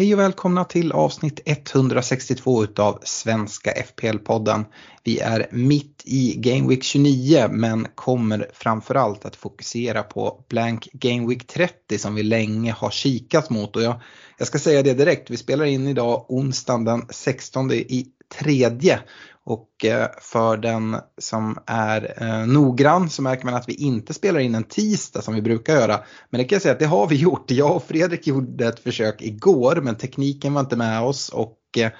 Hej och välkomna till avsnitt 162 utav Svenska FPL-podden. Vi är mitt i Game Week 29 men kommer framförallt att fokusera på Blank Game Week 30 som vi länge har kikat mot. Och jag, jag ska säga det direkt, vi spelar in idag onsdagen den 16 i tredje och eh, för den som är eh, noggrann så märker man att vi inte spelar in en tisdag som vi brukar göra. Men det kan jag säga att det har vi gjort. Jag och Fredrik gjorde ett försök igår men tekniken var inte med oss och eh,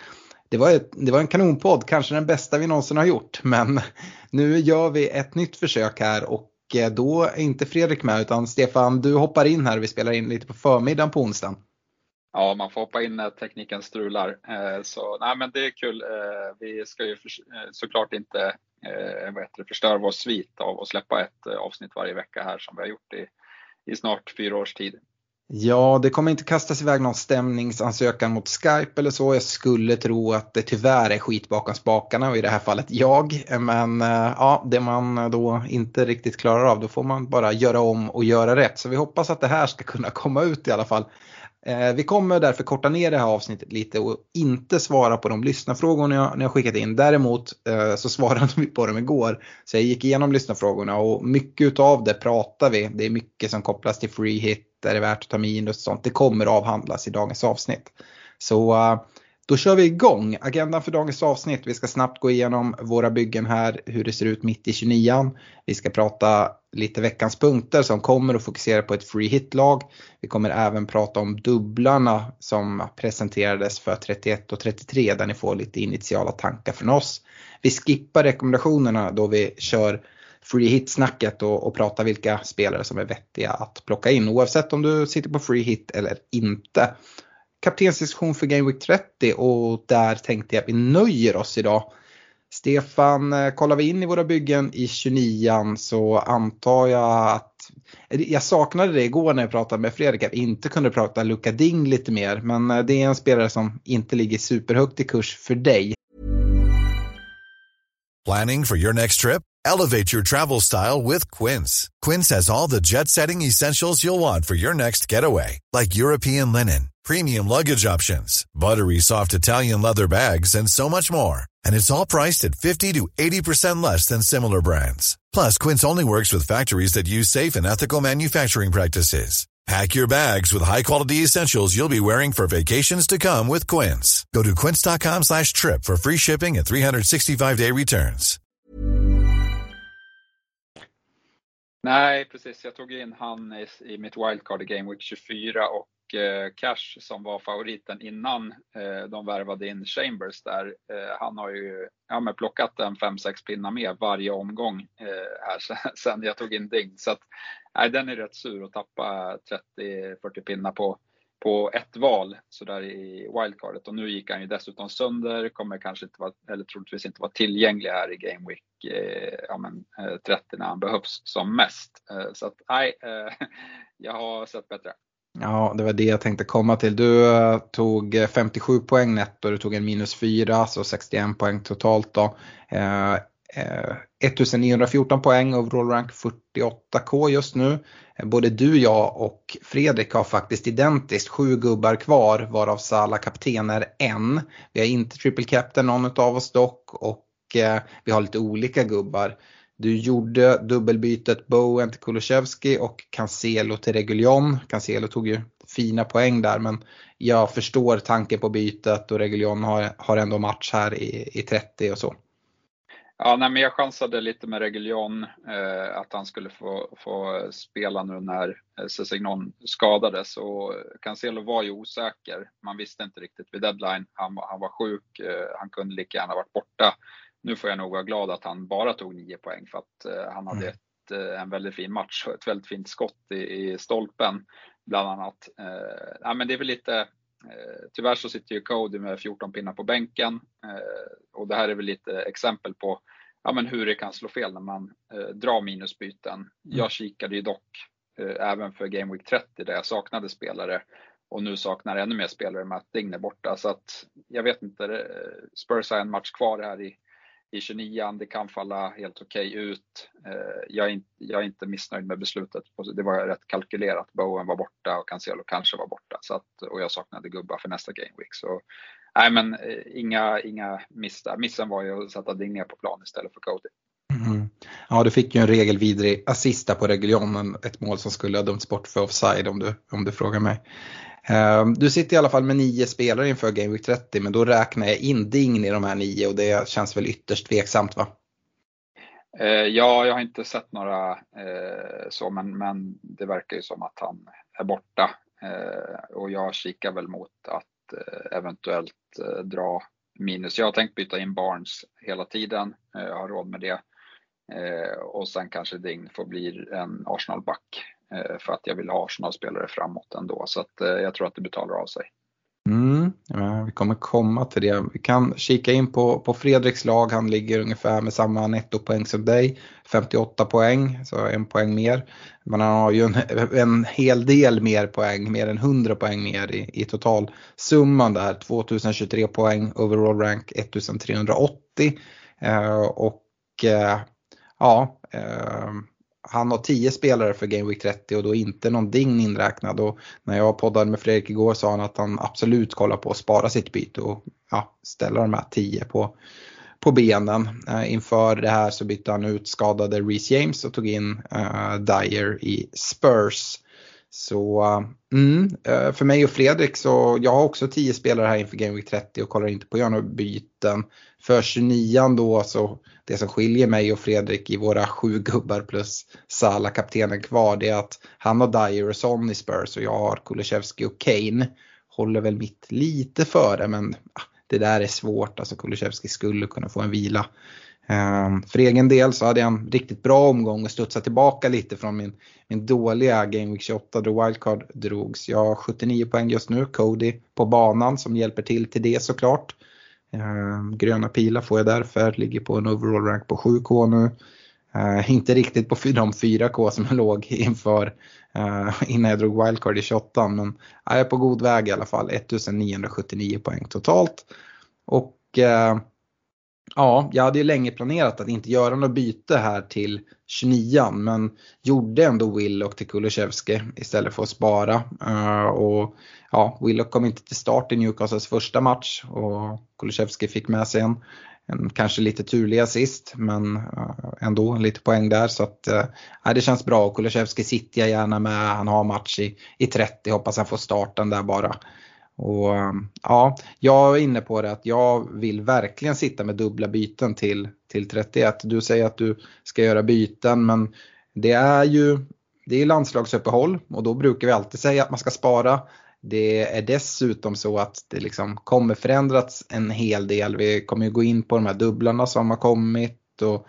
det var, ett, det var en kanonpodd, kanske den bästa vi någonsin har gjort. Men nu gör vi ett nytt försök här och då är inte Fredrik med utan Stefan du hoppar in här och vi spelar in lite på förmiddagen på onsdagen. Ja, man får hoppa in när tekniken strular. Eh, så nej, men det är kul. Eh, vi ska ju eh, såklart inte vad förstöra vår svit av att släppa ett avsnitt varje vecka här som vi har gjort i, i snart fyra års tid. Ja, det kommer inte kastas iväg någon stämningsansökan mot Skype eller så. Jag skulle tro att det tyvärr är skit bakom spakarna och i det här fallet jag. Men ja, det man då inte riktigt klarar av, då får man bara göra om och göra rätt. Så vi hoppas att det här ska kunna komma ut i alla fall. Eh, Vi kommer därför korta ner det här avsnittet lite och inte svara på de lyssnarfrågorna ni har, jag skickat in. Däremot eh, så svarade vi på dem igår. Så jag gick igenom lyssnarfrågorna och mycket av det pratar vi. Det är mycket som kopplas till free hit, är det värt att ta minus och sånt. Det kommer avhandlas i dagens avsnitt. Så eh, då kör vi igång. Agendan för dagens avsnitt. Vi ska snabbt gå igenom våra byggen här, hur det ser ut mitt i 29 Vi ska prata lite veckans punkter som kommer att fokusera på ett free hit-lag. Vi kommer även prata om dubblarna som presenterades för 31 och 33 där ni får lite initiala tankar från oss. Vi skippar rekommendationerna då vi kör free hit-snacket och, och pratar vilka spelare som är vettiga att plocka in oavsett om du sitter på free hit eller inte kaptensdiskussion för Game Week 30 och där tänkte jag att vi nöjer oss idag. Stefan, eh, kollar vi in i våra byggen i 29 så antar jag att eh, jag saknade det igår när jag pratade med Fredrik att vi inte kunde prata Luka Ding lite mer men eh, det är en spelare som inte ligger superhögt i kurs för dig. Planning for your next trip? Elevate your travel style with Quince. Quince has all the jet setting essentials you'll want for your next getaway, like European linen, premium luggage options, buttery soft Italian leather bags, and so much more. And it's all priced at 50 to 80% less than similar brands. Plus, Quince only works with factories that use safe and ethical manufacturing practices. Pack your bags with high-quality essentials you'll be wearing for vacations to come with Quince. Go to quince.com slash trip for free shipping and 365-day returns. Nej, precis. Jag tog in han i, i mitt wildcard i Game Week 24 och eh, Cash som var favoriten innan eh, de värvade in Chambers där. Eh, han har ju ja, men plockat en 5-6 pinnar med varje omgång eh, här sen, jag tog in Ding. Så att, nej, den är rätt sur att tappa 30-40 pinnar på, på ett val sådär i wildcardet. Och nu gick han ju dessutom sönder, kommer kanske inte vara, eller troligtvis inte vara tillgänglig här i Game Week eh, ja, men, eh, 30 när han behövs som mest. Så att nej, jag har sett bättre. Ja, det var det jag tänkte komma till. Du eh, tog eh, 57 poäng netto, du tog en minus 4, så 61 poäng totalt då. Eh, eh, 1914 poäng, overall rank 48k just nu. Eh, både du, jag och Fredrik har faktiskt identiskt sju gubbar kvar varav Sala kapten är en. Vi har inte triple captain någon av oss dock och eh, vi har lite olika gubbar. Du gjorde dubbelbytet Bowen till Kulusevski och Cancelo till Reguljon. Cancelo tog ju fina poäng där men jag förstår tanken på bytet och Reguljon har, har ändå match här i, i 30 och så. Ja, nej, men jag chansade lite med Reguljon eh, att han skulle få, få spela nu när eh, Cessignon skadades och Cancelo var ju osäker. Man visste inte riktigt vid deadline. Han, var- han var sjuk, eh, han kunde lika gärna varit borta. Nu får jag nog vara glad att han bara tog 9 poäng för att eh, han hade Mm. ett, eh, en väldigt fin match och ett väldigt fint skott i, i stolpen bland annat. Eh, ja, men det är väl lite Tyvärr så sitter ju Cody med 14 pinnar på bänken och det här är väl lite exempel på ja, men hur det kan slå fel när man drar minusbyten. Mm. Jag kikade ju dock även för Game Week 30 där jag saknade spelare och nu saknar ännu mer spelare med att Dign är borta. Så att jag vet inte, Spurs har en match kvar här i, i 29 det kan falla helt okej okay ut. Eh, jag är, inte, jag är inte missnöjd med beslutet. Det var rätt kalkylerat. Bowen var borta och Cancelo kanske var borta. Så att, och jag saknade gubbar för nästa Game Week. Så nej men eh, inga, inga miss. Missen var ju att sätta Digné på plan istället för Cody. Mm. Ja, du fick ju en regelvidrig assista på Reguljon, ett mål som skulle ha dömts bort för offside om du, om du frågar mig. Ehm, du sitter i alla fall med nio spelare inför Game Week 30 men då räknar jag in Dign i de här nio och det känns väl ytterst tveksamt va? Eh, ja, jag har inte sett några eh, så men, men det verkar ju som att han är borta. Eh, och jag kikar väl mot att eventuellt dra minus. Jag har tänkt byta in Barnes hela tiden, jag har råd med det. Och sen kanske Dign får bli en Arsenal-back Eh, för att jag vill ha Arsenal-spelare framåt ändå. Så att eh, jag tror att det betalar av sig. Mm, ja, vi kommer komma till det. Vi kan kika in på, på Fredriks lag. Han ligger ungefär med samma nettopoäng som dig. 58 poäng, så en poäng mer. Men han har ju en, en hel del mer poäng, mer än 100 poäng mer i, i totalsumman där. 2023 poäng, overall rank 1380. Eh, och eh, ja, eh, han har 10 spelare för Game Week 30 och då inte någon ding inräknad. Och när jag poddade med Fredrik igår sa han att han absolut kollar på att spara sitt byte och ja, ställa de här 10 på, på benen. Eh, inför det här så bytte han ut skadade Reece James och tog in eh, Dyer i Spurs. Så eh, mm, eh, för mig och Fredrik så jag har också 10 spelare här inför Game Week 30 och kollar inte på att göra några byten. För 29 då så det som skiljer mig och Fredrik i våra sju gubbar plus Sala kaptenen kvar det är att han har Dyer och Son i Spurs och jag har Kulusevski och Kane. Håller väl mitt lite före men ah, det där är svårt, alltså Kulusevski skulle kunna få en vila. Ehm, för egen del så hade jag en riktigt bra omgång och studsade tillbaka lite från min, min dåliga Game Week 28 då wildcard drogs. Jag har 79 poäng just nu, Cody på banan som hjälper till till det såklart. Ehm, gröna pilar får jag därför, ligger på en overall rank på 7K nu. Uh, inte riktigt på de 4K som jag låg inför uh, innan jag drog wildcard i 28 men uh, jag är på god väg i alla fall. 1979 poäng totalt. Och uh, ja, jag hade ju länge planerat att inte göra något byte här till 29 men gjorde ändå Willock till Kulusevski istället för att spara. Eh, och ja, Willock kom inte till start i Newcastles första match och Kulusevski fick med sig en, en kanske lite turlig assist men uh, ändå lite poäng där så att uh, det känns bra. och Kulusevski sitter jag gärna med, han har match i, i 30, hoppas han får starten där bara. Och um, ja, jag är inne på det att jag vill verkligen sitta med dubbla byten till, till 31. Du säger att du ska göra byten men det är ju det är landslagsuppehåll och då brukar vi alltid säga att man ska spara. Det är dessutom så att det liksom kommer förändras en hel del. Vi kommer ju gå in på de här dubblarna som har kommit och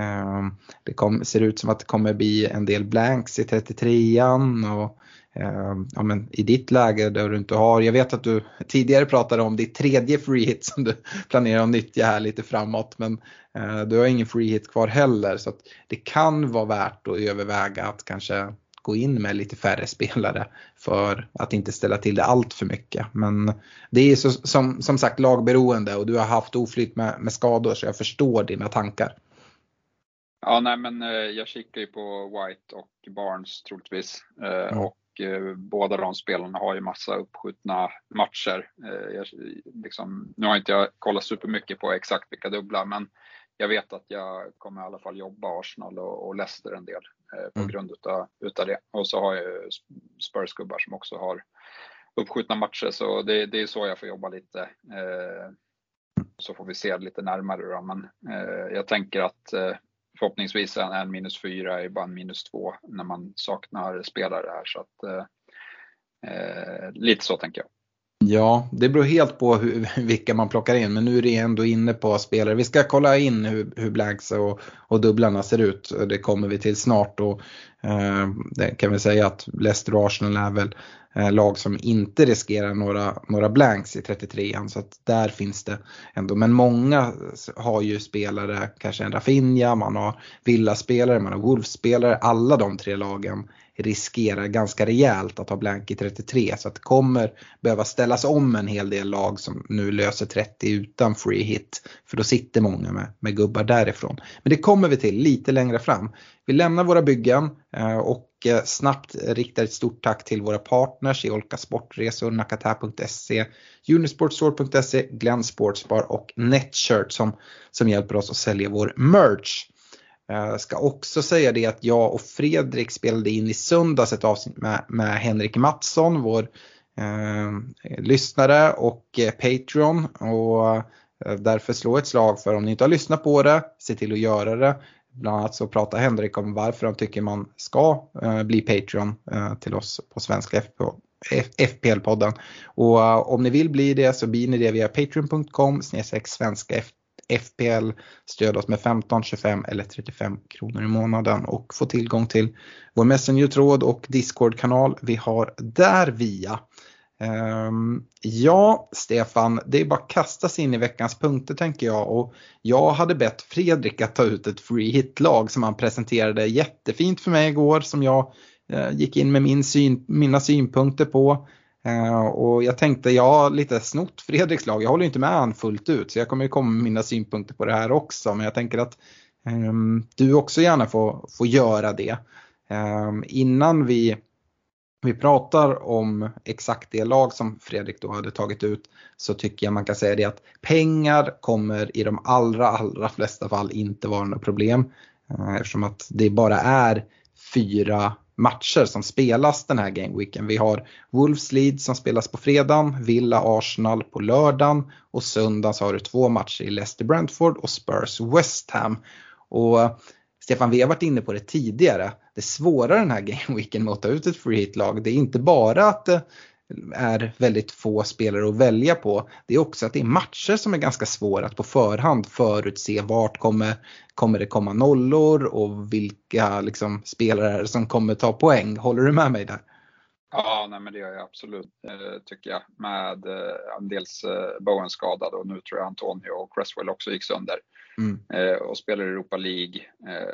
eh, det kom, ser ut som att det kommer bli en del blanks i 33an och ja, men i ditt läge där du inte har, jag vet att du tidigare pratade om ditt tredje free hit som du planerar att nyttja här lite framåt men eh, du har ingen free hit kvar heller så det kan vara värt att överväga att kanske gå in med lite färre spelare för att inte ställa till det allt för mycket. Men det är så, som, som sagt lagberoende och du har haft oflyt med, med skador så jag förstår dina tankar. Ja, nej men eh, jag kikar ju på White och Barnes troligtvis. Eh, mm. Och eh, båda de spelarna har ju massa uppskjutna matcher. Jag, liksom, nu har inte jag kollat supermycket på exakt vilka dubbla, men jag vet att jag kommer i alla fall jobba Arsenal och, och Leicester en del eh, på mm. grund utav, utav det. Och så har jag Spurs-gubbar som också har uppskjutna matcher så det, det är så jag får jobba lite. Eh, så får vi se lite närmare då. Men eh, jag tänker att eh, förhoppningsvis en, en minus fyra är bara en minus två när man saknar spelare här så att eh, eh lite så tänker jag. Ja, det beror helt på hur, vilka man plockar in, men nu är det ändå inne på spelare. Vi ska kolla in hur, hur blanks och, och dubblarna ser ut. Det kommer vi till snart. Och, eh, det kan vi säga att Leicester och Arsenal är väl eh, lag som inte riskerar några, några blanks i 33an. Så att där finns det ändå. Men många har ju spelare, kanske en Rafinha, man har Villa-spelare, man har Wolves-spelare. Alla de tre lagen riskerar ganska rejält att ha blank i 33 så att det kommer behöva ställas om en hel del lag som nu löser 30 utan free hit. För då sitter många med, med gubbar därifrån. Men det kommer vi till lite längre fram. Vi lämnar våra byggen eh, och eh, snabbt riktar ett stort tack till våra partners i Olka Sportresor, Nakata.se, Unisportstore.se, Glenn Sportsbar och Netshirt som, som hjälper oss att sälja vår merch. Jag ska också säga det att jag och Fredrik spelade in i söndags ett avsnitt med, med Henrik Mattsson, vår eh, lyssnare och eh, Patreon. Och eh, därför slå ett slag för om ni inte har lyssnat på det, se till att göra det. Bland annat så pratar Henrik om varför han tycker man ska eh, bli Patreon eh, till oss på Svenska FPL-podden. Och eh, om ni vill bli det så blir ni det via patreon.com svenska FPL. Stöd oss med 15, 25 eller 35 kronor i månaden och få tillgång till vår Messenger-tråd och Discord-kanal vi har där via. Ehm, ja, Stefan, det är bara att kasta sig in i veckans punkter tänker jag. Och jag hade bett Fredrik att ta ut ett free hit-lag som han presenterade jättefint för mig igår som jag eh, gick in med min syn, mina synpunkter på. Eh, och jag tänkte, jag har lite snott Fredriks lag. Jag håller inte med han fullt ut så jag kommer komma med mina synpunkter på det här också. Men jag tänker att um, du också gärna får, får göra det. Um, innan vi, vi pratar om exakt det lag som Fredrik då hade tagit ut så tycker jag man kan säga det att pengar kommer i de allra, allra flesta fall inte vara något problem. Uh, eftersom att det bara är fyra matcher som spelas den här gameweeken. Vi har Wolves Leeds som spelas på fredagen, Villa Arsenal på lördagen och söndagen så har du två matcher i Leicester Brentford och Spurs West Ham. Och eh, Stefan, vi har varit inne på det tidigare. Det svåra den här gameweeken med att ta ut ett free hit-lag, det är inte bara att eh, är väldigt få spelare att välja på. Det är också att det är matcher som är ganska svåra att på förhand förutse vart kommer, kommer det komma nollor och vilka liksom, spelare som kommer ta poäng. Håller du med mig där? Ja, nej, men det gör jag absolut eh, tycker jag. Med eh, dels eh, Bowen skadad och nu tror jag Antonio och Cresswell också gick sönder. Mm. Och spelar Europa League.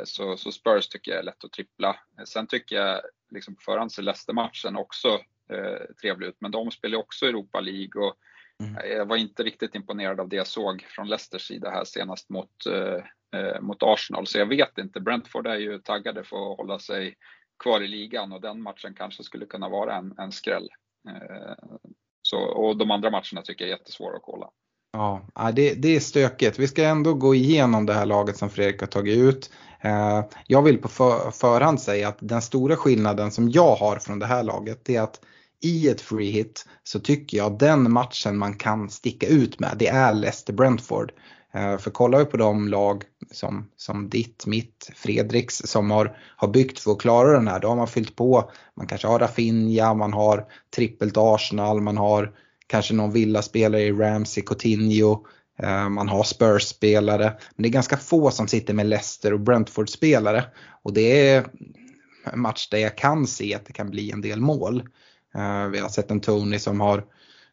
Så, så Spurs tycker jag är lätt att trippla. Sen tycker jag liksom på förhand Leicester-matchen också eh, trevlig ut. Men de spelar också Europa League och mm. jag var inte riktigt imponerad av det jag såg från Leicesters sida här senast mot, eh, eh, mot Arsenal. Så jag vet inte, Brentford är ju taggade för att hålla sig kvar i ligan och den matchen kanske skulle kunna vara en, en skräll. Eh, så, och de andra matcherna tycker jag är jättesvåra att kolla. Ja, det, det är stökigt. Vi ska ändå gå igenom det här laget som Fredrik har tagit ut. Eh, jag vill på för, förhand säga att den stora skillnaden som jag har från det här laget är att i ett free hit så tycker jag den matchen man kan sticka ut med det är Leicester-Brentford. Eh, för kollar vi på de lag som, som ditt, mitt, Fredriks som har, har byggt för att klara den här, då har man fyllt på. Man kanske har Rafinha, man har trippelt Arsenal, man har kanske någon villaspelare i Ramsey, Coutinho, eh, man har Spurs-spelare. Men det är ganska få som sitter med Leicester och Brentford-spelare. Och det är en match där jag kan se att det kan bli en del mål. Eh, vi har sett en Tony som har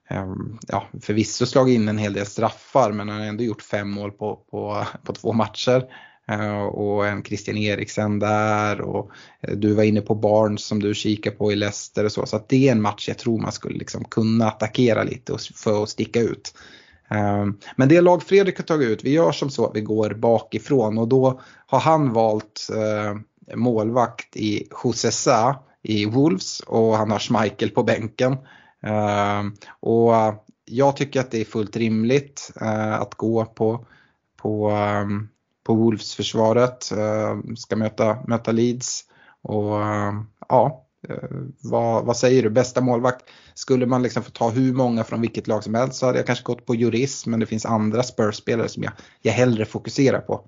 ehm, ja, förvisso slagit in en hel del straffar men han har ändå gjort fem mål på, på, på två matcher. Eh, och en Christian Eriksen där och eh, du var inne på Barnes som du kikar på i Leicester och så. Så att det är en match jag tror man skulle liksom kunna attackera lite för att sticka ut. Ehm, men det lag Fredrik har tagit ut, vi gör som så att vi går bakifrån och då har han valt eh, målvakt i Josessa i Wolves och han har Schmeichel på bänken. Uh, och jag tycker att det är fullt rimligt uh, att gå på, på, um, på Wolves-försvaret. Uh, ska möta, möta Leeds. Och ja, eh, vad, vad, säger du? Bästa målvakt? Skulle man liksom få ta hur många från vilket lag som helst så hade jag kanske gått på Juris men det finns andra Spurs-spelare som jag, jag hellre fokuserar på.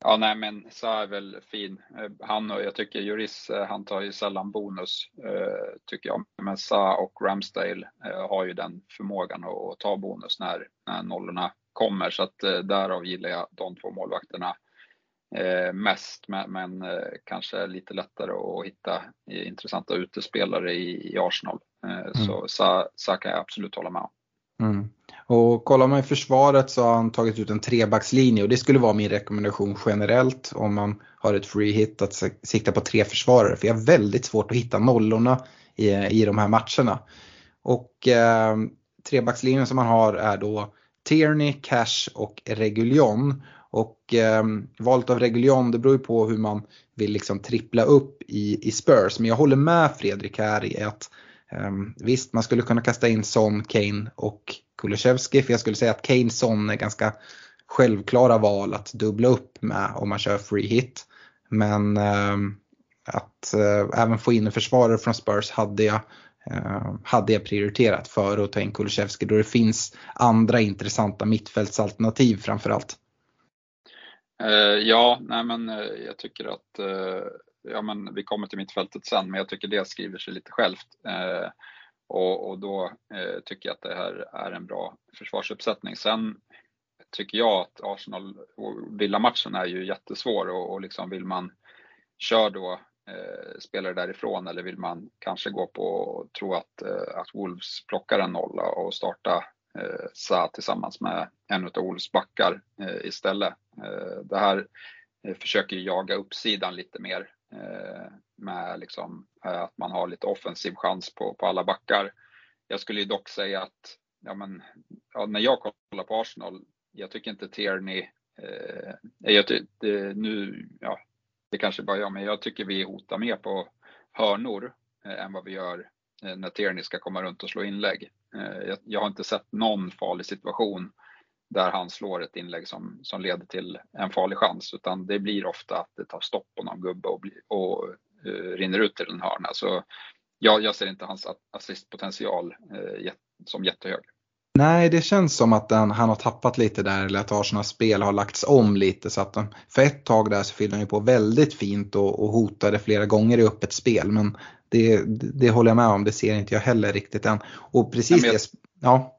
Ja, nej men Sa är väl fin. Eh, han och jag tycker Juris, eh, han tar ju sällan bonus eh, tycker jag. Men Sa och Ramsdale har ju den förmågan att ta bonus när, när nollorna kommer. Så att därav gillar jag de två målvakterna mest. Men, men kanske lite lättare att hitta intressanta utespelare i, i Arsenal. Mm. Så Sa, Sa kan jag absolut hålla med om. Mm. Och kollar man i försvaret så har han tagit ut en trebackslinje och det skulle vara min rekommendation generellt om man har ett free hit att sikta på tre försvarare. För jag har väldigt svårt att hitta nollorna i, i de här matcherna. Och eh, trebackslinjen som man har är då Tierney, Cash och Reguljon. Och eh, valet av Reguljon det beror ju på hur man vill liksom trippla upp i, i Spurs. Men jag håller med Fredrik här i att eh, Ehm, visst man skulle kunna kasta in Son, Kane och Kulusevski. För jag skulle säga att Kane Son är ganska självklara val att dubbla upp med om man kör free hit. Men ehm, att eh, även få in en försvarare från Spurs hade jag, ehm, hade jag prioriterat för att ta in Kulusevski då det finns andra intressanta mittfältsalternativ framförallt. Eh, ja, nej men eh, jag tycker att ja, men vi kommer till mittfältet sen, men jag tycker det skriver sig lite självt. Eh, och, och då eh, tycker jag att det här är en bra försvarsuppsättning. Sen tycker jag att Arsenal och Villa-matchen är ju jättesvår och, och liksom vill man köra då eh, spelare därifrån eller vill man kanske gå på och tro att, eh, att Wolves plockar en nolla och starta eh, Sa tillsammans med en av Wolves backar eh, istället. Eh, det här eh, försöker jaga uppsidan lite mer Eh, med liksom, eh, att man har lite offensiv chans på, på alla backar. Jag skulle ju dock säga att ja, men, ja, när jag kollar på Arsenal, jag tycker inte Tierney, eh, jag, det, nu, ja, det kanske bara jag, men jag tycker vi hotar mer på hörnor eh, än vad vi gör eh, när Tierney ska komma runt och slå inlägg. Eh, jag, jag, har inte sett någon farlig situation där han slår ett inlägg som, som leder till en farlig chans, utan det blir ofta att det tar stopp på någon gubbe och, bli, och uh, rinner ut till en hörna. Så jag, jag ser inte hans assistpotential uh, som jättehög. Nej, det känns som att den, han har tappat lite där eller att Arsenals spel har lagts om lite. Så att den, för ett tag där så fyllde han ju på väldigt fint och, och hotade flera gånger i öppet spel. Men det, det håller jag med om, det ser inte jag heller riktigt än. Och precis Nej, jag, det, ja.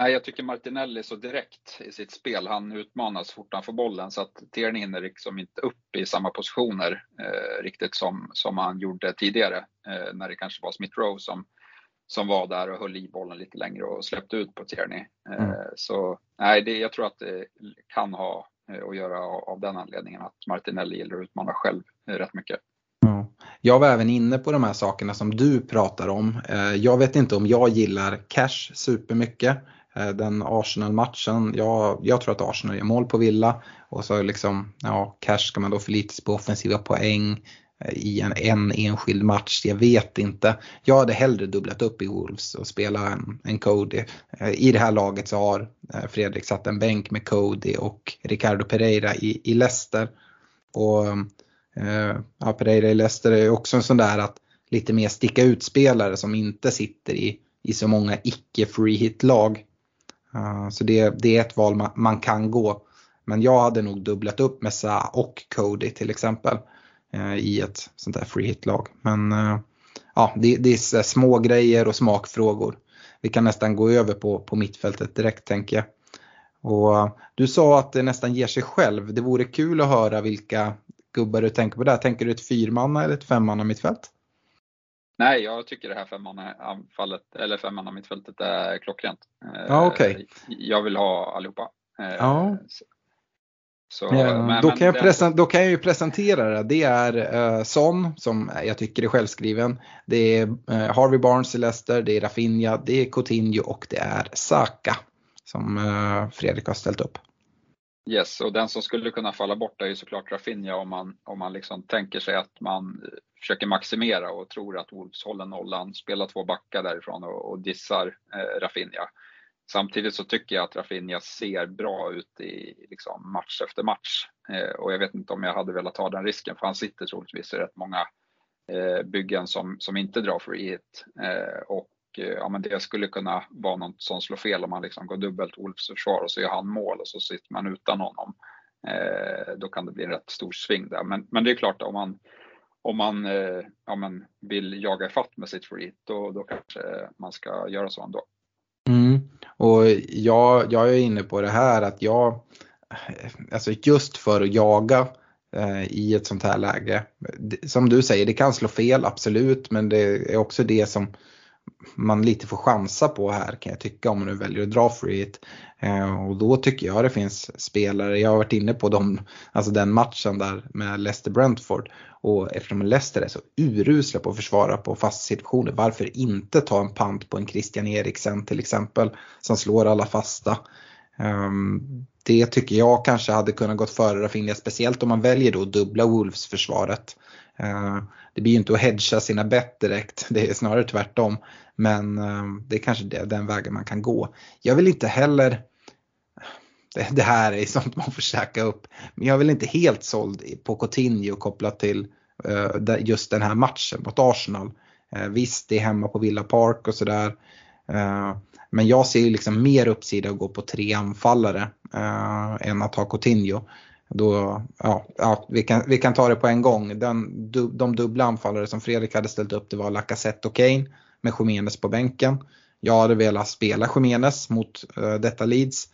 Nej, jag tycker Martinelli är så direkt i sitt spel. Han utmanas så fort han får bollen så att Tierney hinner liksom inte upp i samma positioner eh, riktigt som, som han gjorde tidigare eh, när det kanske var Smith Rowe som, som var där och höll i bollen lite längre och släppte ut på Tierney. Eh, mm. Så nej, det, jag tror att det kan ha eh, att göra av, den anledningen att Martinelli gillar att utmana själv eh, rätt mycket. Jag var även inne på de här sakerna som du pratar om. Eh, jag vet inte om jag gillar cash supermycket. Eh, den Arsenal-matchen, jag, jag tror att Arsenal gör mål på Villa och så liksom, ja, cash ska man då förlita sig på offensiva poäng eh, i en, en enskild match, jag vet inte. Jag hade hellre dubblat upp i Wolves och spelat en, en Cody. Eh, I det här laget så har Fredrik satt en bänk med Cody och Ricardo Pereira i, i Leicester. Och ja, Pereira i Leicester är också en sån där att lite mer sticka ut spelare som inte sitter i, i så många icke free hit lag. Eh, så det, det, är ett val man, man, kan gå. Men jag hade nog dubblat upp med Sa och Cody till exempel eh, i ett sånt där free hit-lag. Men eh, ja, det, det, är små grejer och smakfrågor. Vi kan nästan gå över på, på mittfältet direkt tänker jag. Och du sa att det nästan ger sig själv. Det vore kul att höra vilka gubbar du tänker på där. Tänker du ett fyrmanna eller ett femmanna mittfält? Nej, jag tycker det här femmannaanfallet, eller femmannamittfältet är klockrent. Ja, okay. Jag vill ha allihopa. Ja. Så, ja, men, då, kan jag då kan jag ju presentera det. Det är uh, Son som jag tycker är självskriven. Det är uh, Harvey Barnes i Leicester, det är Rafinha, det är Coutinho och det är Saka som uh, Fredrik har ställt upp. Yes, och den som skulle kunna falla bort är ju såklart Rafinha om man, om man liksom tänker sig att man försöker maximera och tror att Wolves håller nollan, spelar två backar därifrån och, och dissar eh, Rafinha. Samtidigt så tycker jag att Rafinha ser bra ut i liksom, match efter match. Eh, och jag vet inte om jag hade velat ta den risken för han sitter troligtvis i rätt många eh, byggen som, som inte drar free hit. Eh, och eh, ja, men det skulle kunna vara något som slår fel om man liksom går dubbelt Wolves försvar och så gör han mål och så sitter man utan honom. Eh, då kan det bli en rätt stor sving där. Men, men det är klart om man, om man eh, ja, men vill jaga ifatt med sitt free då, då kanske man ska göra så ändå. Mm. Och jag, jag är inne på det här att jag, alltså just för att jaga eh, i ett sånt här läge. Som du säger, det kan slå fel, absolut, men det är också det som man lite får chansa på här kan jag tycka om man nu väljer att dra free hit. Eh, och då tycker jag det finns spelare, jag har varit inne på dem, alltså den matchen där med Leicester Brentford. Och eftersom Leicester är så urusla på att försvara på fasta situationer, varför inte ta en pant på en Christian Eriksen till exempel som slår alla fasta. Ehm, det tycker jag kanske hade kunnat gått före Rafinha, speciellt om man väljer då dubbla Wolves-försvaret. Eh, det blir ju inte att hedga sina bett direkt, det är snarare tvärtom. Men eh, det är kanske den vägen man kan gå. Jag vill inte heller, det, här är sånt man får käka upp, men jag är väl inte helt såld på Coutinho kopplat till eh, just den här matchen mot Arsenal. visst, det är hemma på Villa Park och sådär. Men jag ser ju liksom mer uppsida att gå på tre anfallare än att ha Coutinho. Då, ja, ja, vi, kan, vi kan ta det på en gång. Den, du, de dubbla anfallare som Fredrik hade ställt upp det var Lacazette och Kane med Jiménez på bänken. Jag hade velat spela Jiménez mot uh, detta Leeds.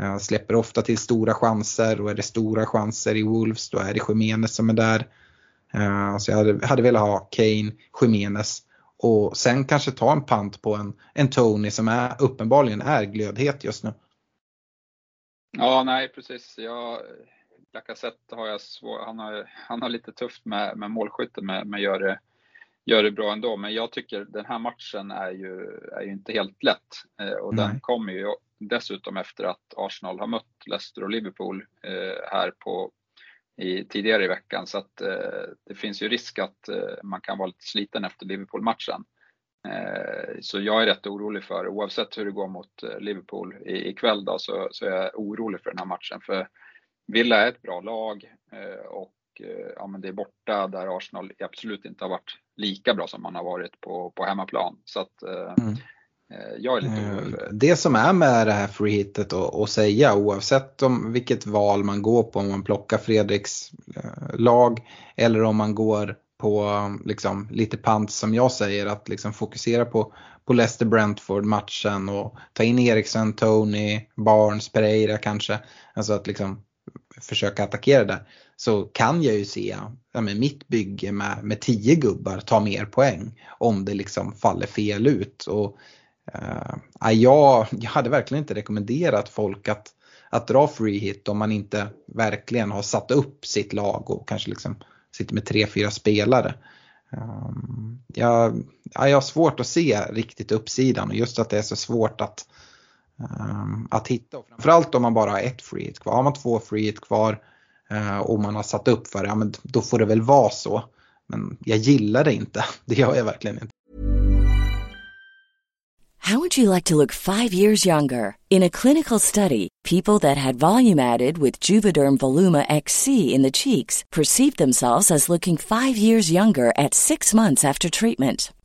Uh, släpper ofta till stora chanser och är det stora chanser i Wolves då är det Jiménez som är där. Uh, så jag hade, hade velat ha Kane, Jiménez och sen kanske ta en pant på en, en Tony som är, uppenbarligen är glödhet just nu. Ja, nej precis. Jag, Lacazette har jag svår, han har, han har lite tufft med, med målskytte men, men gör, det, gör det bra ändå. Men jag tycker den här matchen är ju, är ju inte helt lätt eh, och nej. den kommer ju dessutom efter att Arsenal har mött Leicester och Liverpool eh, här på i, tidigare i veckan så att eh, det finns ju risk att eh, man kan vara lite sliten efter Liverpool-matchen. Eh, så jag är rätt orolig för, oavsett hur det går mot eh, Liverpool ikväll då, så, så är jag orolig för den här matchen. För Villa är ett bra lag eh, och eh, ja, men det är borta där Arsenal absolut inte har varit lika bra som man har varit på, på hemmaplan. Så att, mm. Eh, jag är lite det. som är med det här freehitet och, säga oavsett om vilket val man går på, om man plockar Fredriks lag eller om man går på liksom, lite pant som jag säger att liksom fokusera på, på Leicester Brentford matchen och ta in Eriksen, Tony, Barnes, Pereira kanske. Alltså att liksom försöka attackera där. Så kan jag ju se ja, med mitt bygge med, med tio gubbar ta mer poäng om det liksom faller fel ut. Och eh, jag, jag hade verkligen inte rekommenderat folk att, att dra free hit om man inte verkligen har satt upp sitt lag och kanske liksom sitter med tre, fyra spelare. Um, jag, jag har svårt att se riktigt uppsidan och just att det är så svårt att, Ehm, att hitta. Och framförallt om man bara har ett free hit kvar. Har man två free hit kvar eh, och man har satt upp för det, ja, men då får det väl vara så. Men jag gillar det inte, det gör jag verkligen inte. How would you like to look five years younger? In a clinical study, people that had volume added with Juvederm Voluma XC in the cheeks perceived themselves as looking five years younger at six months after treatment.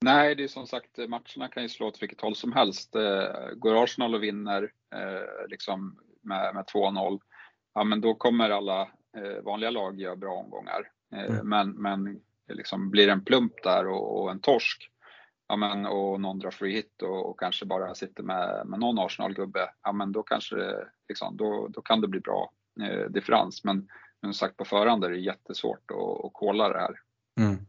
Nej, det är som sagt matcherna kan ju slå åt vilket håll som helst. Eh, går Arsenal och vinner eh, liksom med, med 2-0, ja men då kommer alla eh, vanliga lag göra bra omgångar. Mm. Men, men liksom blir det en plump där och, och, en torsk, ja men och någon drar free hit och, och kanske bara sitter med, med någon Arsenal-gubbe, ja men då kanske liksom, då, då kan det bli bra eh, differens. Men som sagt på förhand är det jättesvårt att, att kolla det här. Mm.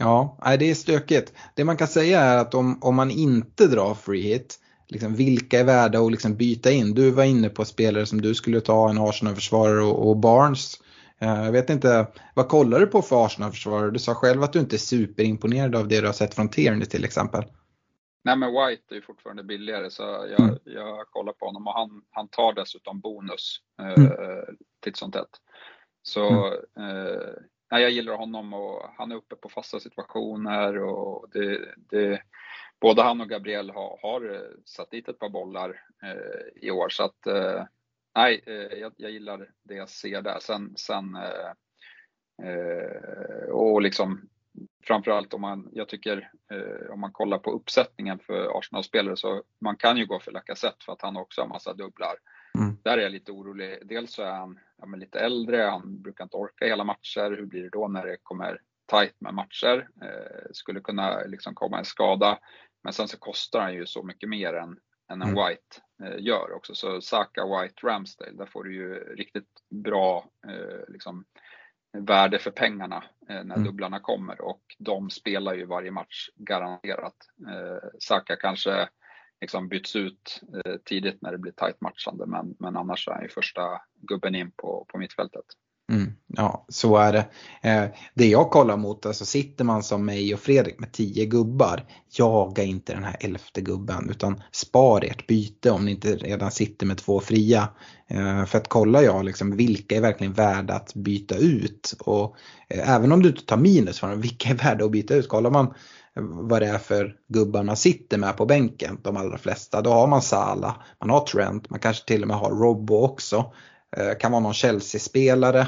Ja, det är stökigt. Det man kan säga är att om, om man inte drar free hit, liksom, vilka är värda att liksom byta in? Du var inne på spelare som du skulle ta, en Arsenal-försvarare och, och, Barnes. Uh, jag vet inte, vad kollar du på för Arsenal-försvarare? Du sa själv att du inte är superimponerad av det du har sett från Tierney till exempel. Nej men White är ju fortfarande billigare så jag, mm. jag kollar på honom och han, han tar dessutom bonus eh, mm. titt som tätt. Så mm. eh, nej, jag gillar honom och han är uppe på fasta situationer och det, det, både han och Gabriel har, har eh, satt dit ett par bollar eh, i år så att eh, nej, eh, jag, jag, gillar det jag ser där. Sen, sen eh, eh, och liksom framförallt om man, jag tycker, eh, om man kollar på uppsättningen för Arsenal-spelare så man kan ju gå för Lacazette för att han också har massa dubblar. Mm. Där är jag lite orolig. Dels så är han ja, lite äldre, han brukar inte orka hela matcher. Hur blir det då när det kommer tight med matcher? Eh, skulle kunna liksom komma en skada. Men sen så kostar han ju så mycket mer än, än en mm. White eh, gör också. Så Saka, White, Ramsdale, där får du ju riktigt bra eh, liksom, värde för pengarna eh, när mm. dubblarna kommer och de spelar ju varje match garanterat. Eh, Saka kanske liksom byts ut eh, tidigt när det blir tajt matchande men, men annars är han ju första gubben in på, på mittfältet. Mm, ja, så är det. Eh, det jag kollar mot, alltså sitter man som mig och Fredrik med tio gubbar, jaga inte den här elfte gubben utan spar ert byte om ni inte redan sitter med två fria. Eh, för att kolla jag liksom, vilka är verkligen värda att byta ut och eh, även om du inte tar minus för dem, vilka är värda att byta ut? Kollar man eh, vad det är för gubbar man sitter med på bänken, de allra flesta. Då har man Sala, man har Trent, man kanske till och med har Robbo också. Eh, kan vara någon Chelsea-spelare.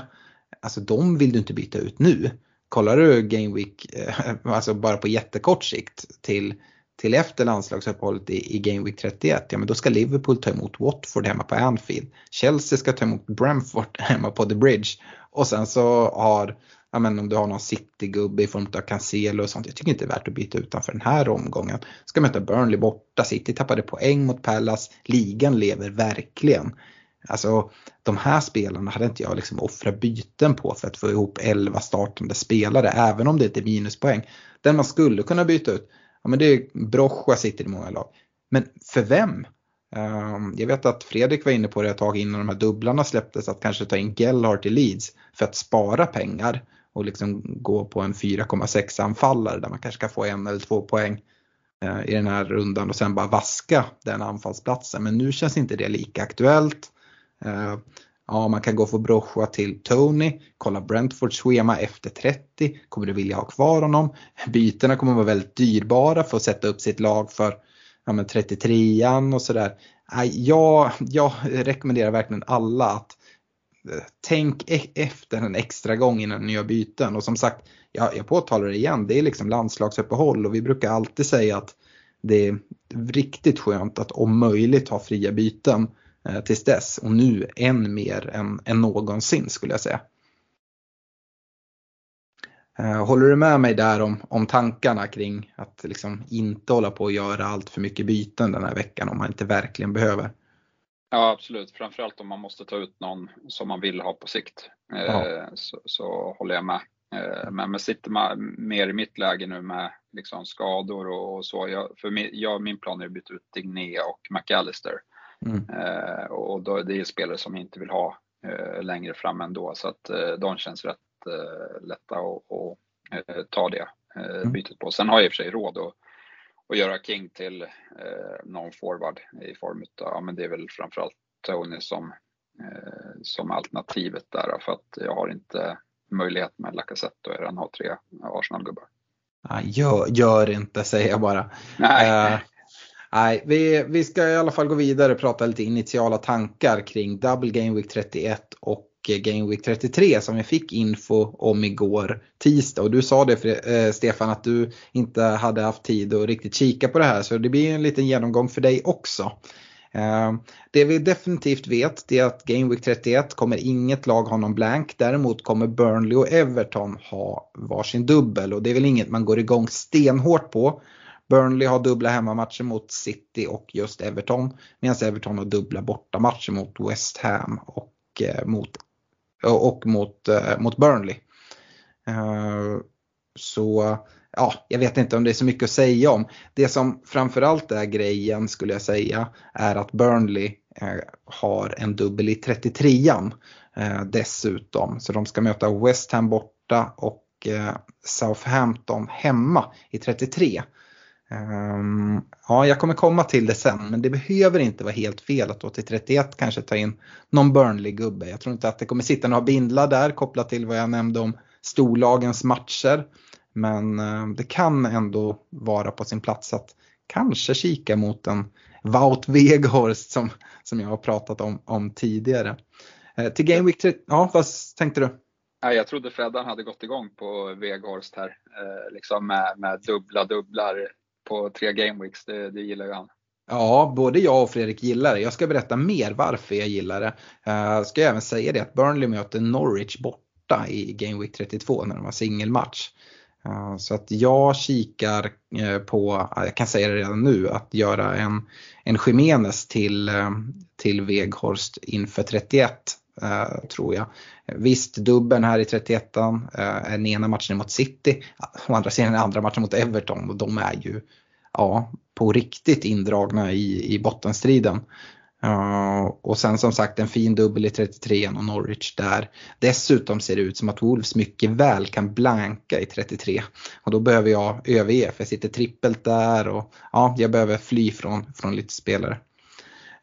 Alltså de vill du inte byta ut nu. Kollar du Game Week, eh, alltså bara på jättekort sikt till, till efter landslagsuppehållet i, i Game Week 31, ja men då ska Liverpool ta emot Watford hemma på Anfield. Chelsea ska ta emot Brentford hemma på The Bridge. Och sen så har ja, men om du har någon City-gubbe i form av Cancelo och sånt. Jag tycker inte det är värt att byta utanför den här omgången. Ska möta Burnley borta, City tappade poäng mot Palace, ligan lever verkligen. Alltså de här spelarna hade inte jag liksom offrat byten på för att få ihop 11 startande spelare, även om det inte är minuspoäng. Den man skulle kunna byta ut, ja men det är Brocha sitter i många lag. Men för vem? Ehm, jag vet att Fredrik var inne på det ett tag innan de här dubblarna släpptes, att kanske ta in Gellhart i Leeds för att spara pengar och liksom gå på en 4,6 anfallare där man kanske kan få en eller två poäng eh, i den här rundan och sen bara vaska den anfallsplatsen. Men nu känns inte det lika aktuellt. Eh, ja, man kan gå för Brocha till Tony, kolla Brentfords schema efter 30. Kommer du vilja ha kvar honom? Bytena kommer vara väldigt dyrbara för att sätta upp sitt lag för ja, 33an och sådär. Jag, jag rekommenderar verkligen alla att eh, tänk e-, efter en extra gång innan ni gör byten. Och som sagt, jag, jag påtalar det igen, det är liksom landslagsuppehåll och vi brukar alltid säga att det är riktigt skönt att om möjligt ha fria byten eh, tills dess. Och nu än mer än, än någonsin skulle jag säga. Eh, håller du med mig där om, om tankarna kring att liksom inte hålla på och göra allt för mycket byten den här veckan om man inte verkligen behöver? Ja absolut, framförallt om man måste ta ut någon som man vill ha på sikt. Eh, ja. Så, så, håller jag med. Men, men sitter man mer i mitt läge nu med liksom skador och, så. Jag, för min, jag, min plan är att byta ut Digné och McAllister. Mm. Och då, det är spelare som jag inte vill ha längre fram ändå så att de känns rätt eh, lätta att eh, ta det eh, mm. bytet på. Sen har jag i och för sig råd att, att göra King till eh, någon forward i form av, ja men det är väl framförallt Tony som, eh, som alternativet där för att jag har inte möjlighet med Lacazette och jag redan har tre Arsenal-gubbar. gör, gör inte säger jag bara. Nej. Nej, vi, vi ska i alla fall gå vidare och prata lite initiala tankar kring Double Game Week 31 och eh, Game Week 33 som vi fick info om igår tisdag. Och du sa det för, eh, Stefan att du inte hade haft tid att riktigt kika på det här så det blir en liten genomgång för dig också. Eh, det vi definitivt vet är att Game Week 31 kommer inget lag ha någon blank. Däremot kommer Burnley och Everton ha varsin dubbel och det är väl inget man går igång stenhårt på. Burnley har dubbla hemmamatcher mot City och just Everton. Medan Everton har dubbla bortamatcher mot West Ham och eh, mot, eh, och mot, eh, mot Burnley. Eh, så ja, jag vet inte om det är så mycket att säga om. Det som framförallt är grejen skulle jag säga är att Burnley eh, har en dubbel i 33an eh, dessutom. Så de ska möta West Ham borta och Southampton hemma i 33. Um, ja, jag kommer komma till det sen, men det behöver inte vara helt fel att då till 31 kanske ta in någon Burnley-gubbe. Jag tror inte att det kommer sitta några bindlar där kopplat till vad jag nämnde om storlagens matcher. Men um, det kan ändå vara på sin plats att kanske kika mot en Wout Weghorst som, som jag har pratat om, om tidigare. Uh, till Game Week 3, ja vad tänkte du? jag trodde Freddan hade gått igång på Weghorst här, eh, liksom med, med dubbla dubblar på tre gameweeks, det, det gillar ju han. Ja, både jag och Fredrik gillar det. Jag ska berätta mer varför jag gillar det. Uh, ska jag även säga det att Burnley möter Norwich borta i Game Week 32 när de har singelmatch. Uh, så att jag kikar uh, på, jag kan säga det redan nu, att göra en, en Jimenez till, till Veghorst inför 31 Eh, tror jag. Visst, dubben här i 31 an eh, den ena matchen mot City, å andra sidan den andra matchen mot Everton och de är ju ja, på riktigt indragna i, i bottenstriden. Uh, och sen som sagt en fin dubbel i 33 och Norwich där. Dessutom ser det ut som att Wolves mycket väl kan blanka i 33. Och då behöver jag överge för jag sitter trippelt där och ja, jag behöver fly från, från lite spelare.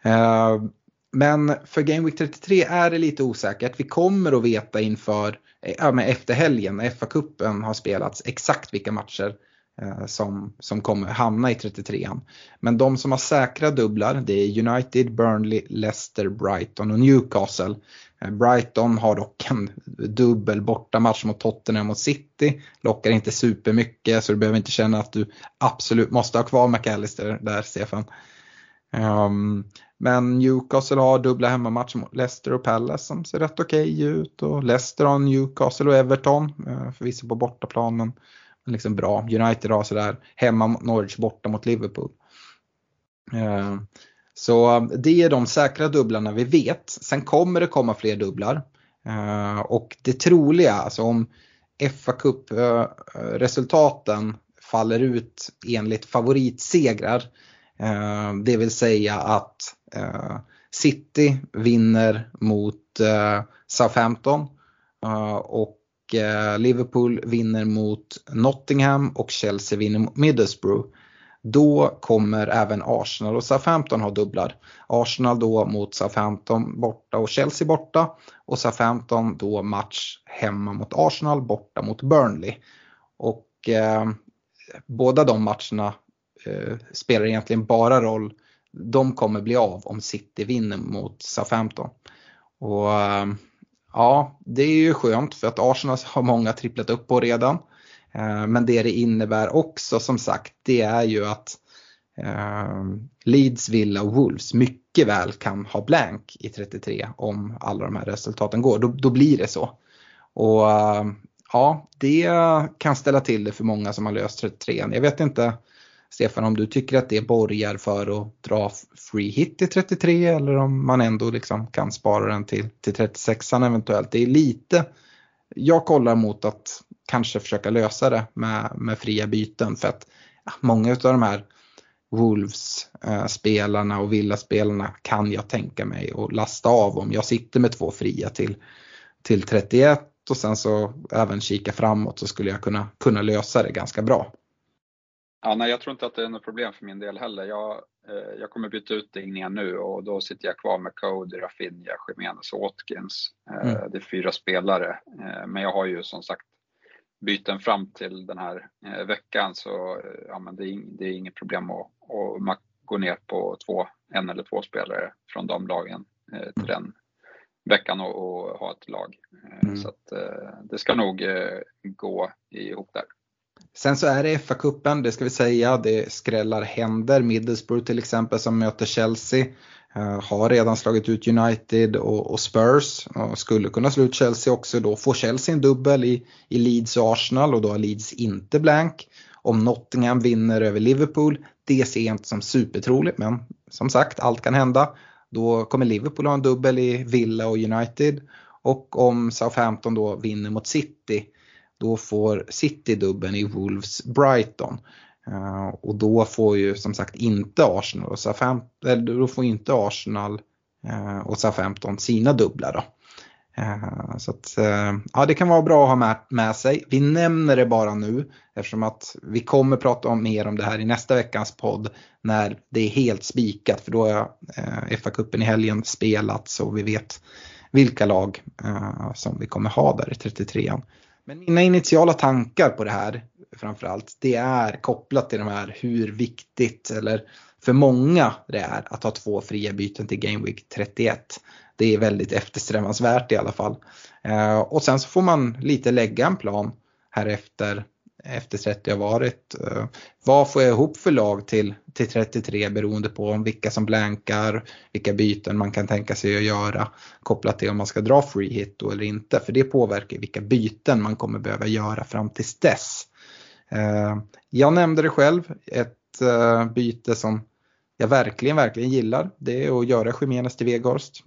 Uh, men för Game Week 33 är det lite osäkert. Vi kommer att veta inför, eh, ja, men efter helgen när FA-cupen har spelats exakt vilka matcher eh, som, som kommer hamna i 33an. Men de som har säkra dubblar det är United, Burnley, Leicester, Brighton och Newcastle. Eh, Brighton har dock en dubbel bortamatch mot Tottenham och City. Lockar inte supermycket så du behöver inte känna att du absolut måste ha kvar McAllister där Stefan. Um, men Newcastle har dubbla hemmamatcher mot Leicester och Palace som ser rätt okej okay ut. Och Leicester har Newcastle och Everton, eh, förvisso på bortaplanen liksom bra. United har sådär hemma mot Norwich, borta mot Liverpool. Eh, så det är de säkra dubblarna vi vet. Sen kommer det komma fler dubblar. Eh, och det troliga, alltså om fa Cup resultaten faller ut enligt favoritsegrar. Det vill säga att Eh, City vinner mot eh, Southampton eh, och Liverpool vinner mot Nottingham och Chelsea vinner mot Middlesbrough. Då kommer även Arsenal och Southampton ha dubblar. Arsenal då mot Southampton borta och Chelsea borta och Southampton då match hemma mot Arsenal borta mot Burnley. Och eh, båda de matcherna eh, spelar egentligen bara roll. De kommer bli av om City vinner mot Southampton. Och eh, Ja, det är ju skönt för att Arsenal har många tripplat upp på redan. Eh, men det det innebär också som sagt det är ju att eh, Leeds, Villa och Wolves mycket väl kan ha blank i 33 om alla de här resultaten går. Då, då blir det så. Och eh, ja, det kan ställa till det för många som har löst 33. Jag vet inte Stefan om du tycker att det borgar för att dra free hit till 33 eller om man ändå liksom kan spara den till, till 36an eventuellt. Det är lite, jag kollar mot att kanske försöka lösa det med, med fria byten för att ja, många av de här Wolves-spelarna och Villa-spelarna kan jag tänka mig att lasta av om jag sitter med två fria till, till 31 och sen så även kika framåt så skulle jag kunna, kunna lösa det ganska bra. Ja, nej, jag tror inte att det är något problem för min del heller. Jag, eh, jag kommer byta ut Dignia nu och då sitter jag kvar med Cody, Rafinha, Jimenez och Watkins. Eh, mm. Det är fyra spelare, eh, men jag har ju som sagt byten fram till den här eh, veckan så eh, ja, men det, är, det är inget problem att, att gå ner på två, en eller två spelare från de lagen eh, till mm. den veckan och, och ha ett lag. Mm. Så att, det ska nog gå ihop där. Sen så är det FA-cupen, det ska vi säga. Det skrällar händer. Middlesbrough till exempel som möter Chelsea. Eh, har redan slagit ut United och, och Spurs och skulle kunna slå ut Chelsea också. Då får Chelsea en dubbel i, i Leeds och Arsenal och då har Leeds inte blank. Om Nottingham vinner över Liverpool, det ser jag inte som supertroligt men som sagt allt kan hända. Då kommer Liverpool ha en dubbel i Villa och United. Och om Southampton då vinner mot City då får City dubben i Wolves Brighton. Eh, och då får ju som sagt inte Arsenal och Southampton, eller då får inte Arsenal eh, och Southampton sina dubblar då. Eh, så att, ja, det kan vara bra att ha med, med, sig. Vi nämner det bara nu eftersom att vi kommer prata om mer om det här i nästa veckans podd när det är helt spikat för då har FA-cupen i helgen spelats och vi vet vilka lag som vi kommer ha där i 33an. Men mina initiala tankar på det här framförallt, det är kopplat till de här hur viktigt eller för många det är att ha två fria byten till Game Week 31. Det är väldigt eftersträvansvärt i alla fall. Eh, och sen så får man lite lägga en plan här efter efter 30 har varit. Eh, vad får jag ihop för lag till, till 33 beroende på om vilka som blankar, vilka byten man kan tänka sig att göra kopplat till om man ska dra free hit då eller inte. För det påverkar vilka byten man kommer behöva göra fram tills dess. Eh, jag nämnde det själv, ett eh, byte som jag verkligen, verkligen gillar. Det är att göra Jiménez till Veghorst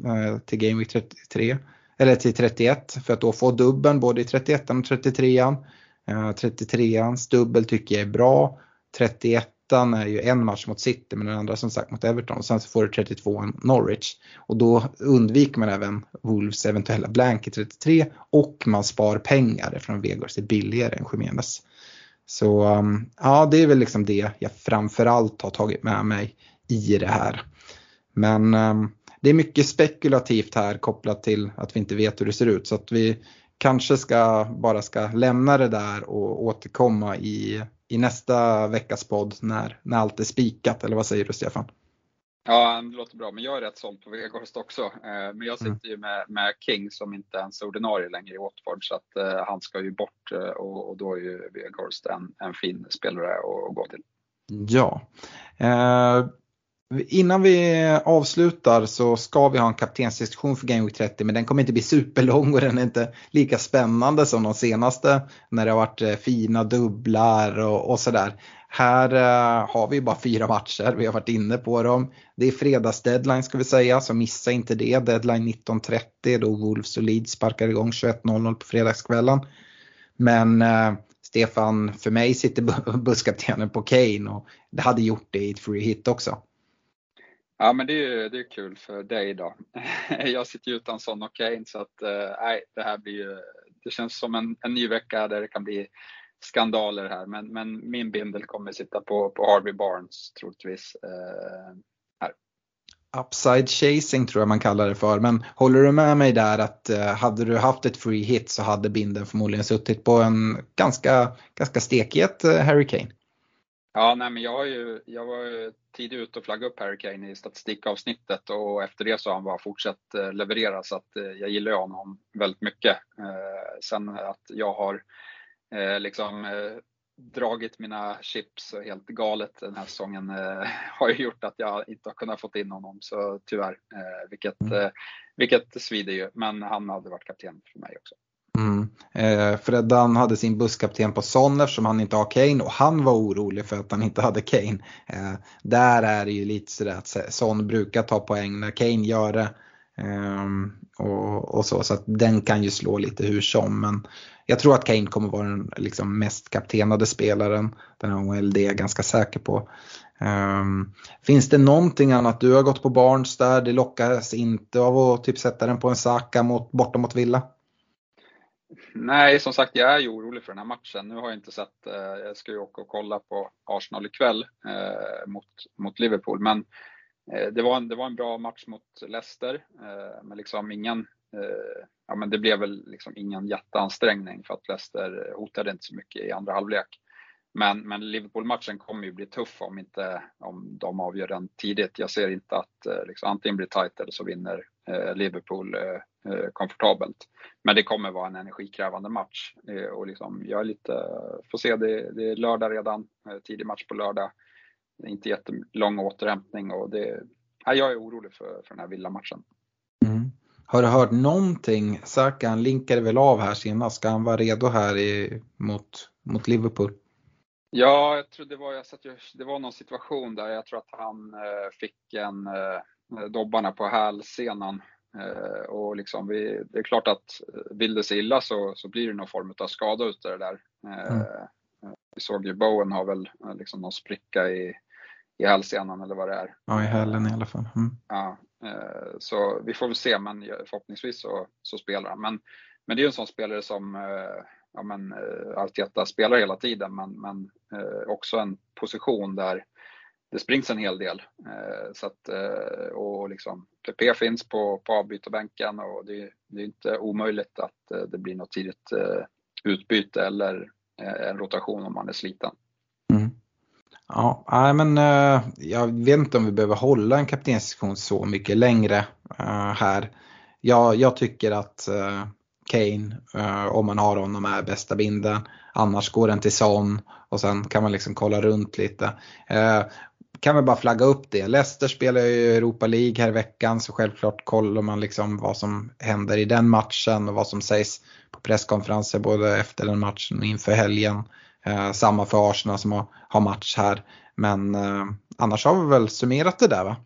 till Game Week 33 eller till 31 för att då få dubben både i 31 och 33an. Eh, 33ans dubbel tycker jag är bra. 31 är ju en match mot City men den andra som sagt mot Everton. Och sen så får du 32 Norwich. Och då undviker man även Wolves eventuella blank i 33 och man spar pengar eftersom Vegors är billigare än Jiménez. Så um, ja, det är väl liksom det jag framförallt har tagit med mig i det här. Men um, det är mycket spekulativt här kopplat till att vi inte vet hur det ser ut. Så att vi kanske ska, bara ska lämna det där och återkomma i, i nästa veckas podd när, när allt är spikat. Eller vad säger du Stefan? Ja, det låter bra. Men jag är rätt såld på Weghorst också. Eh, men jag sitter ju med, med King som inte ens är ordinarie längre i Watford. Så att uh, han ska ju bort uh, och, och, då är ju Weghorst en, en fin spelare att, att gå till. Ja. Uh, Innan vi avslutar så ska vi ha en kaptensdiskussion för Game Week 30 men den kommer inte bli superlång och den är inte lika spännande som de senaste när det har varit eh, fina dubblar och, och sådär. Här uh, har vi bara fyra matcher, vi har varit inne på dem. Det är fredagsdeadline ska vi säga, så missa inte det. Deadline 19.30 då Wolves och Leeds sparkar igång 21.00 på fredagskvällen. Men uh, Stefan, för mig sitter busskaptenen på Kane och det hade gjort det i ett free hit också. Ja men det är, det är kul för dig då. Jag sitter ju utan sån och Kane så att eh, nej, det här blir ju, det känns som en, en ny vecka där det kan bli skandaler här. Men, men min bindel kommer sitta på, på Harvey Barnes troligtvis. Eh, här. Upside chasing tror jag man kallar det för. Men håller du med mig där att eh, hade du haft ett free hit så hade binden förmodligen suttit på en ganska, ganska stekhet Harry Kane? Ja, nej, men jag, har ju, jag var ju tidigt ute och flaggade upp Harry Kane i statistikavsnittet och efter det så har han bara fortsatt eh, leverera så att eh, jag gillar honom väldigt mycket. Eh, sen att jag har liksom dragit mina chips helt galet den här säsongen har ju gjort att jag inte har kunnat få in honom så tyvärr. vilket, mm. vilket svider ju, men han hade varit kapten för mig också. Mm. Eh, Freddan hade sin busskapten på Son eftersom han inte har Kane och han var orolig för att han inte hade Kane. Eh, där är det ju lite sådär att Son brukar ta poäng när Kane gör det. Eh, och, och, så, så att den kan ju slå lite hur som. Men jag tror att Kane kommer vara den liksom, mest kaptenade spelaren den här OLD är jag ganska säker på. Um, finns det någonting annat? Du har gått på Barnes där, det lockas inte av att typ sätta den på en Saka mot, borta mot Villa? Nej, som sagt, jag är ju orolig för den här matchen. Nu har jag inte sett, eh, jag ska ju åka och kolla på Arsenal ikväll eh, mot, mot Liverpool, men eh, det, var en, det var en bra match mot Leicester, eh, men liksom ingen, eh, ja men det blev väl liksom ingen jätteansträngning för att Leicester hotade inte så mycket i andra halvlek. Men, men Liverpool-matchen kommer ju bli tuff om, inte, om de avgör den tidigt. Jag ser inte att eh, liksom, antingen blir tight eller så vinner Liverpool eh, eh, komfortabelt. Men det kommer vara en energikrävande match eh, och liksom, jag är lite, får se, det, det är lördag redan, eh, tidig match på lördag. Inte jättelång återhämtning och det, ja, jag är orolig för, för den här villamatchen. Mm. Har du hört någonting? Saka han linkade väl av här senast. Ska han vara redo här i, mot, mot Liverpool? Ja, jag tror det var, jag satt, det var någon situation där jag tror att han eh, fick en eh, dobbarna på hälsenan. Eh, och liksom vi, det är klart att eh, vill det sig illa så, så blir det någon form av skada ut det där. Eh, mm. Vi såg ju Bowen har väl eh, liksom någon spricka i, i hälsenan eller vad det är. Ja, i hälen i alla fall. Mm. Ja, eh, så vi får väl se, men förhoppningsvis så, så spelar han. Men, men det är ju en sån spelare som ja, men, eh, Arteta spelar hela tiden, men, men eh, också en position där det springs en hel del. Eh, så att, eh, och liksom, PP finns på, på avbytarbänken och det, det är inte omöjligt att eh, det blir något tidigt eh, utbyte eller en rotation om man är sliten. Mm. Ja, men jag vet inte om vi behöver hålla en kaptensdiskussion så mycket längre här. Jag, jag tycker att Kane om man har honom är bästa binden. Annars går den till Son och sen kan man liksom kolla runt lite. Kan väl bara flagga upp det. Leicester spelar ju Europa League här i veckan så självklart kollar man liksom vad som händer i den matchen och vad som sägs på presskonferenser både efter den matchen och inför helgen. Eh, samma för Arsenal som har, har match här. Men eh, annars har vi väl summerat det där va?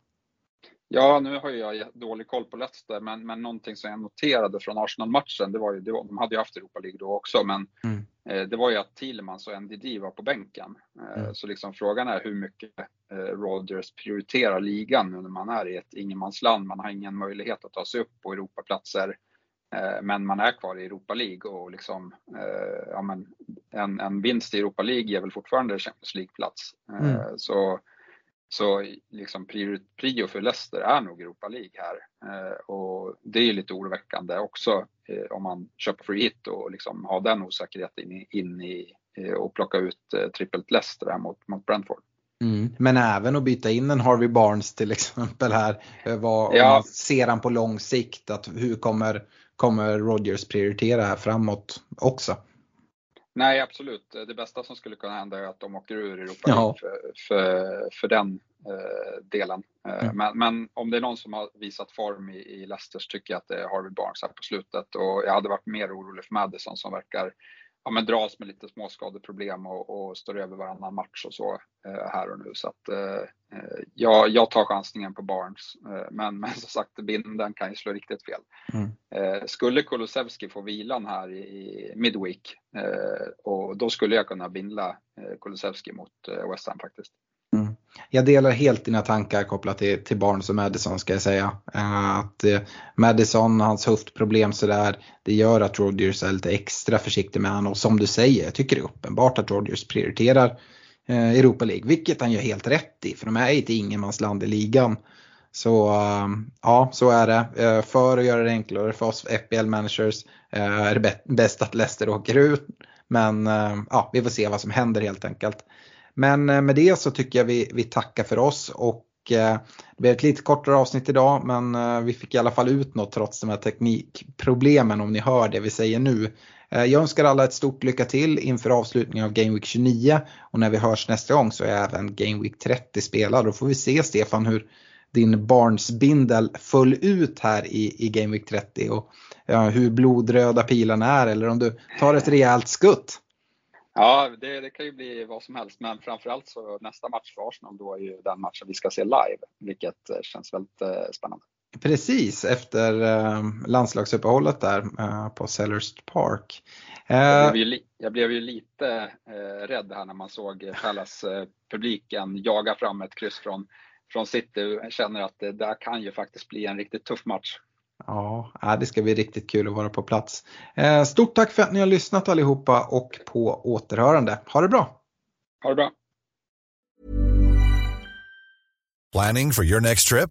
Ja, nu har jag dålig koll på Leicester, men, men någonting som jag noterade från Arsenal-matchen, det var ju, det var, de hade ju haft Europa League då också, men mm. eh, det var ju att Thielemans och NDD var på bänken. Eh, mm. Så liksom frågan är hur mycket eh, Rodgers prioriterar ligan nu när man är i ett ingenmansland. Man har ingen möjlighet att ta sig upp på Europaplatser, eh, men man är kvar i Europa League och liksom, eh, ja, men en, en vinst i Europa League ger väl fortfarande Champions League-plats. Eh, mm. Så så liksom prio för Leicester är nog Europa League här. Eh, och det är lite oroväckande också eh, om man köper free hit och liksom har den osäkerheten in, in i eh, och plocka ut eh, trippelt Leicester här mot, mot Brentford. Mm. Men även att byta in en Harvey Barnes till exempel här. Vad, ja. Ser han på lång sikt att hur kommer, kommer Rodgers prioritera här framåt också? Nej, absolut. Det bästa som skulle kunna hända är att de åker ur Europa ja. för, för, för, den eh, delen. Mm. Men, men, om det är någon som har visat form i, i Leicester så tycker jag att det är Harvey Barnes här på slutet och jag hade varit mer orolig för Madison som verkar ja, men dras med lite småskadeproblem och, och står över varannan match och så eh, här och nu. Så att, eh, eh jag, jag tar chansningen på Barnes. Eh, men, men som sagt, binden kan ju slå riktigt fel. Mm. Eh, skulle Kulusevski få vilan här i, i midweek eh, och då skulle jag kunna bindla eh, Kulusevski mot West Ham faktiskt. Jag delar helt dina tankar kopplat till, till Barnes och Madison ska jag säga. Eh, att eh, Madison, hans höftproblem sådär, det gör att Rodgers är lite extra försiktig med honom. Och som du säger, jag tycker det är uppenbart att Rodgers prioriterar eh, Europa League, vilket han gör helt rätt i, för de är ett ingenmansland i ligan. Så ja, så är det. För att göra det enklare för oss FBL-managers är det bäst att Leicester åker ut. Men ja, vi får se vad som händer helt enkelt. Men eh, med det så tycker jag vi, vi tackar för oss och eh, det blev ett lite kortare avsnitt idag men eh, vi fick i alla fall ut något trots de här teknikproblemen om ni hör det vi säger nu. Jag önskar alla ett stort lycka till inför avslutningen av Game Week 29 och när vi hörs nästa gång så är även Game Week 30 spelad. Då får vi se Stefan hur din barnsbindel föll ut här i, i Game Week 30 och ja, hur blodröda pilarna är eller om du tar ett rejält skutt. Ja, det, det, kan ju bli vad som helst, men framförallt så nästa match för Arsenal då är ju den matchen vi ska se live, vilket eh, känns väldigt eh, spännande. Precis efter eh, landslagsuppehållet där på Sellers Park. Jag blev ju, jag blev ju lite rädd här när man såg Palace-publiken jaga fram ett kryss från, från City. Jag känner att det där kan ju faktiskt bli en riktigt tuff match. Ja, det ska bli riktigt kul att vara på plats. Eh, stort tack för att ni har lyssnat allihopa och på återhörande. Ha det bra! Ha det bra! Planning for your next trip?